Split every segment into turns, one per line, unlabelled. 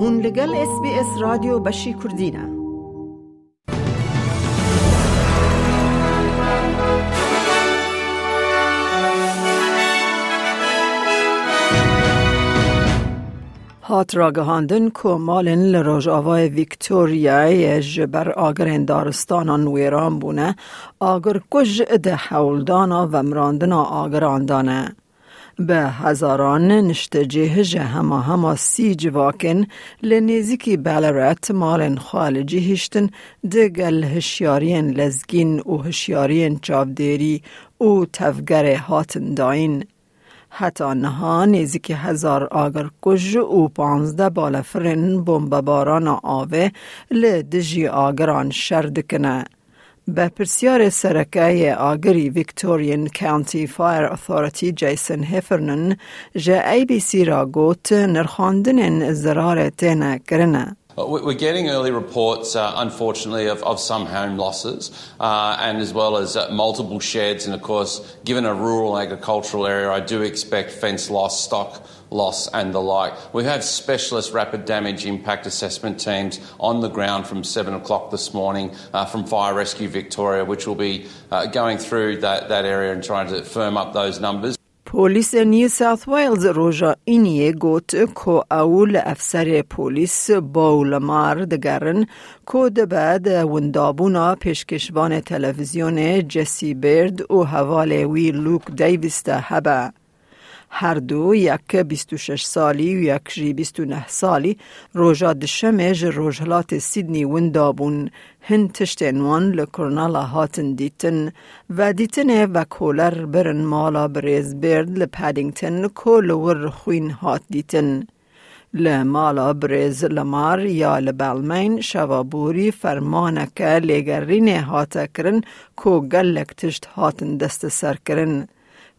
هون لگل اس بی اس رادیو بشی کردینه هات راگهاندن که مالن لروژ آوای ویکتوریا جبر آگر دارستان نویران بونه آگر کج ده حولدانا و مراندنا آگراندانه به هزاران نشتجه جه هما سی جواکن لنیزیکی بلرات مالن خالجی هشتن دگل هشیارین لزگین و هشیارین چاودیری و تفگر هاتن داین. حتی نها نزدیک هزار آگر کج و پانزده بالفرن بمبباران آوه لدجی آگران شرد کنه. به پرسیار سرکه آگری ویکتورین کانتی فایر اتھارتی جیسن هفرنن جه ای بی سی را گوت نرخاندن زرار تینه کرنه.
We're getting early reports, uh, unfortunately, of, of some home losses, uh, and as well as uh, multiple sheds. And of course, given a rural agricultural area, I do expect fence loss, stock loss, and the like. We have specialist rapid damage impact assessment teams on the ground from 7 o'clock this morning uh, from Fire Rescue Victoria, which will be uh, going through that, that area and trying to firm up those numbers.
پلیس نیو ساوت ویلز روژا اینیه گوت که اول افسر پلیس باولمار دگرن که دبد وندابونا پیشکشوان تلویزیون جسی برد و حوال وی لوک دیویست هبه. هر دو یک 26 سالی و یک جی 29 سالی روژا دشمه جه روژهلات سیدنی وندابون هن تشتنوان لکرنالا هاتن دیتن و دیتن و کولر برن مالا بریز برد لپادینگتن کول ور خوین هات دیتن. لمالا بریز لمار یا لبالمین شوابوری فرمانک لگرین هاتا کرن کو گلک تشت هاتن دست سر کرن.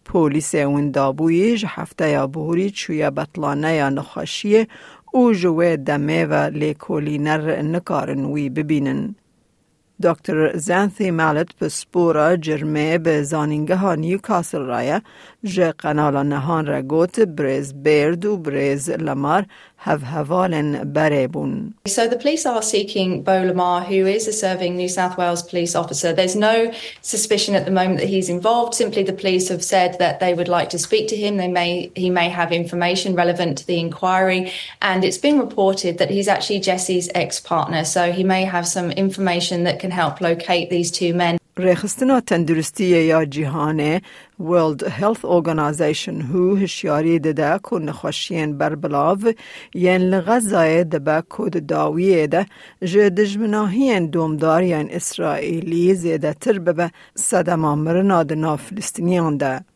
پولیس اون دابویش هفته یا بوری چویا بطلانه یا نخاشیه او جوه دمه و لیکولینر نکارن وی ببینن. دکتر زانثی مالت به سپورا جرمه به زانینگه ها نیوکاسل رایه جه قنالا نهان را گوت بریز بیرد و بریز لمار have Havalen Barebun.
So the police are seeking Bo Lamar, who is a serving New South Wales police officer. There's no suspicion at the moment that he's involved. Simply the police have said that they would like to speak to him. They may he may have information relevant to the inquiry. And it's been reported that he's actually Jesse's ex-partner. So he may have some information that can help locate these two men.
ریخستنا تندرستی یا جهان World Health Organization هو هشیاری دده که نخوشین بر بلاو ین لغزای دبا کود داویه ده جه دجمناهین دومدار ین اسرائیلی زیده تر ببه صدم آمرنا ده فلسطینیان ده.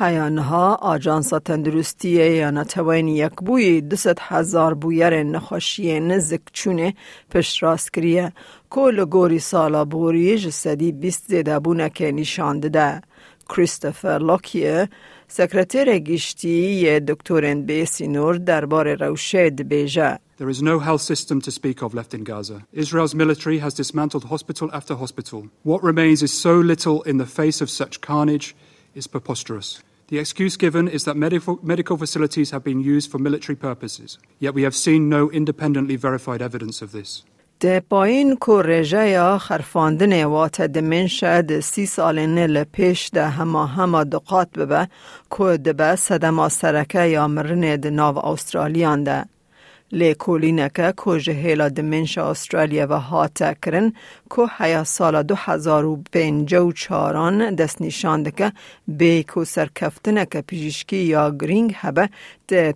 هیانها آجانسا تندرستی یا نتوانی یک بوی دست هزار بویر نخوشی نزک چونه پشت راست کریه کل گوری سالا بوری جسدی بیست زیده بونه که نشان ده. کریستوفر لوکیه سکرتر گشتی دکترین بیسینور درباره روشه دبیجه
There is no health system to speak of left in Gaza. Israel's military has dismantled hospital after hospital. What remains is so little in the face of such carnage is preposterous. The excuse given is that medical, medical facilities have been used for military purposes, yet we have seen no independently verified evidence of this.
ده پایین کو رژه یا خرفاندن وات دمنشه ده سی سالینه لپیش ده هما هما دقات ببه کو ده به صدما سرکه یا مرنه ده ناو استرالیان ده. لیکولینکه که جهیلا دمنش استرالیا و هاتا کرن که حیا سال دو هزار و پینج و چاران دست نشانده که بی که سرکفتنه که پیشکی یا گرینگ هبه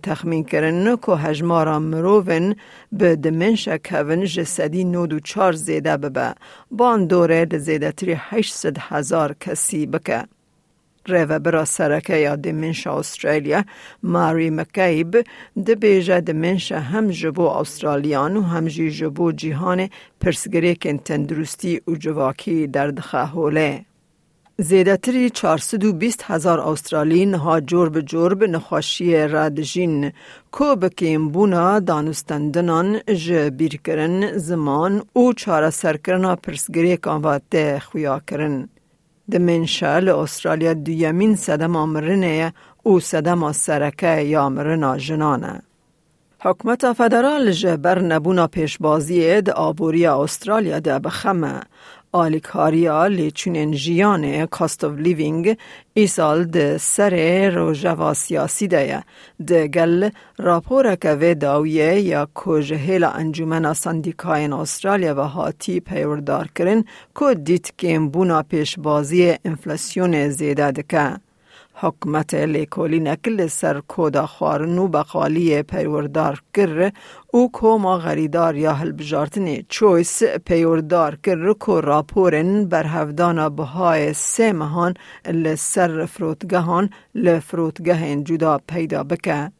تخمین کرن که هجمارا مروون به دمنش کون جسدی نود و چار زیده ببه بان دوره ده زیده تری هشت هزار کسی بکه. ریو برا سرکه یا دمنشا استرالیا ماری مکیب ده بیجه دمنشا هم جبو استرالیان و هم جی جبو جیهان پرسگری کن تندرستی و جواکی در دخه هوله. زیدتری 420 هزار استرالی نها جرب جرب نخواشی رادجین کو بکیم بونا دانستندنان ج بیر کرن زمان او چاره سرکرنا پرسگری کانواته خویا کرن. دمنشا لأسترالیا دیمین صدم آمرنه او صدم سرکه یا مرنا جنانه. حکومت فدرال جبر نبونا پیشبازی د آبوری استرالیا ده بخمه آلیکاریا لیچون جیان کاست of لیوینگ ای سال ده سر روژوا سیاسی ده ده گل راپور که داویه یا کجهیل انجومن سندیکای استرالیا و هاتی پیوردار کرن که دیت که بونا پیشبازی انفلاسیون زیده دکه. حکمت لیکولی نکل سر کودا خوارنو بقالی پیوردار کر او کوما غریدار یا هلبجارتن چویس پیوردار کر کو راپورن بر هفدان بهای سه مهان لسر فروتگهان لفروتگهن جدا پیدا بکه.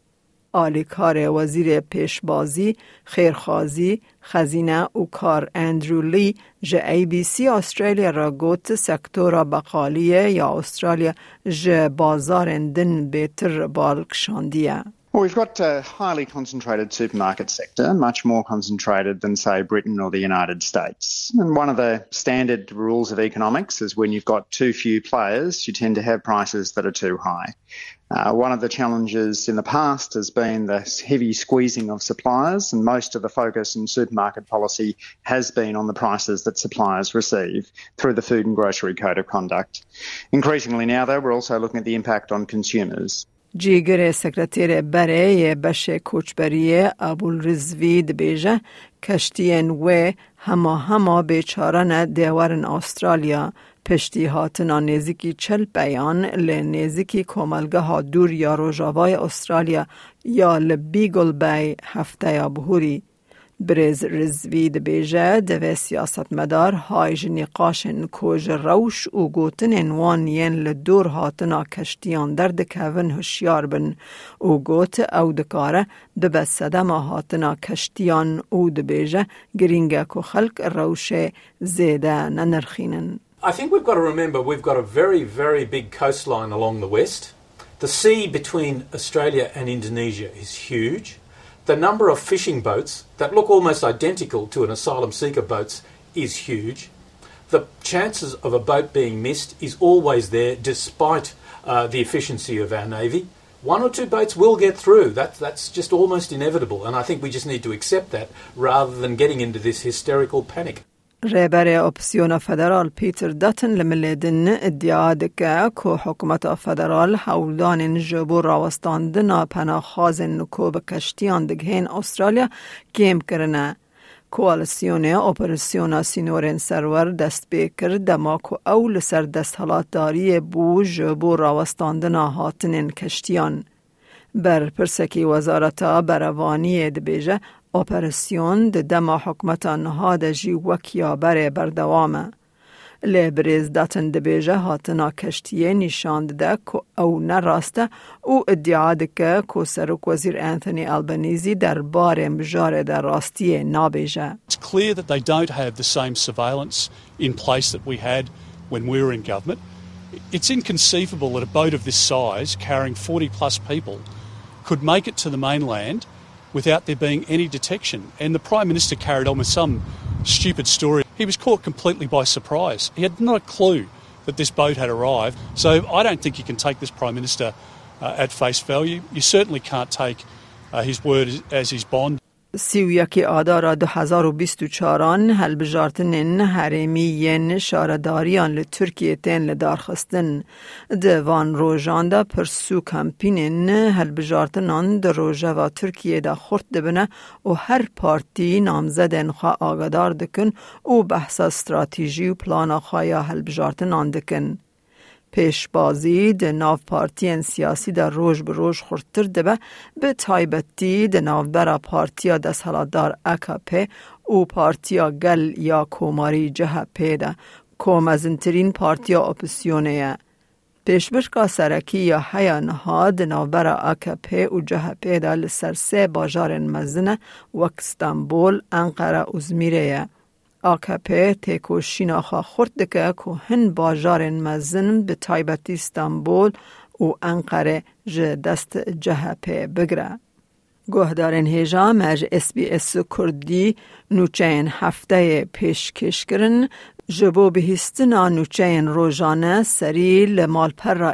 آلیکار وزیر پیشبازی خیرخازی خزینه و کار اندرو لی جه ای بی سی استرالیا را گوت سکتورا بقالیه یا استرالیا جه بازار دن بیتر بالکشاندیه.
Well, we've got a highly concentrated supermarket sector, much more concentrated than, say, Britain or the United States. And one of the standard rules of economics is when you've got too few players, you tend to have prices that are too high. Uh, one of the challenges in the past has been the heavy squeezing of suppliers, and most of the focus in supermarket policy has been on the prices that suppliers receive through the Food and Grocery Code of Conduct. Increasingly now, though, we're also looking at the impact on consumers.
جیگر سکرتیر بره بش کوچبری ابول رزوید بیجه کشتین و هما هما بیچارن دیورن استرالیا. پشتی هاتنا نزیکی چل بیان لنزیکی کمالگه ها دور یا روژاوای استرالیا یا لبیگل بی هفته یا بهوری. برز رزوی بیجه دوه سیاست مدار های نقاشن کوژ روش و گوتن وان ین لدور هاتنا کشتیان در دکوین هشیار بن و گوت او دکاره دبه سدم هاتنا کشتیان او دبیجه گرینگه کو خلق روش زیده ننرخینن
I think we've got to remember we've got a very, very big coastline along the west. The sea between Australia and Indonesia is huge. The number of fishing boats that look almost identical to an asylum seeker boats is huge. The chances of a boat being missed is always there despite uh, the efficiency of our Navy. One or two boats will get through. That, that's just almost inevitable. And I think we just need to accept that rather than getting into this hysterical panic.
رهبر اپسیون فدرال پیتر داتن لملیدن ادعا دکه که حکومت فدرال حولدان جبو راوستاندن پناخاز نکوب کشتیان دگهین استرالیا کم کرنه. کوالسیون اپراسیون سینورن سرور دست بیکر دما اول سر دست حالات داری بو جبو راوستاندن هاتنین کشتیان. بر پرسکی وزارتا بروانی دبیجه اپراسیون د دما حکمت نهاد جی وکیا بر بردوامه. لبریز داتن دبیجه هاتنا کشتیه نشاند ده که او نراسته او ادعا دکه که سرک وزیر انتونی البنیزی در بار مجار در راستی نابیجه.
It's clear that they don't have the same surveillance in place that we had when we were in government. It's inconceivable that a boat of this size, carrying 40 plus people, could make it to the mainland without there being any detection. And the Prime Minister carried on with some stupid story. He was caught completely by surprise. He had no clue that this boat had arrived. So I don't think you can take this Prime Minister uh, at face value. You certainly can't take uh, his word as his bond.
سی و یکی آدار دو هزار و بیست و چاران هل بجارتنین حریمی ین شارداریان لترکیه تین لدارخستن دوان روژان دا پرسو کمپینین هل بجارتنان دا روژه و ترکیه دا خورد دبنه و هر پارتی نامزدن خواه آگادار دکن و بحث استراتیجی و پلان خواه هل بجارتنان دکن. پیشبازی د ناو پارتین سیاسی در روز به روز خورتر دبه به تایبتی د ناو برا پارتیا دستحالاتدار اکاپه او پارتیا گل یا کوماری جه پیده کومزنترین پارتیا اپسیونه پیشبشکا سرکی یا هیا نهاد ناوبرا اکپه و جه پیدا لسر سه باجار مزنه و استانبول انقره ازمیره AKP تکو شیناخا خورد که که هن باجار مزن به تایبت استانبول و انقره جه دست جه پی بگره. گهدارن هیجا مج اس بی اس کردی نوچین هفته پیشکش کرن جبو بهستنا نوچین روزانه سری لمال پر را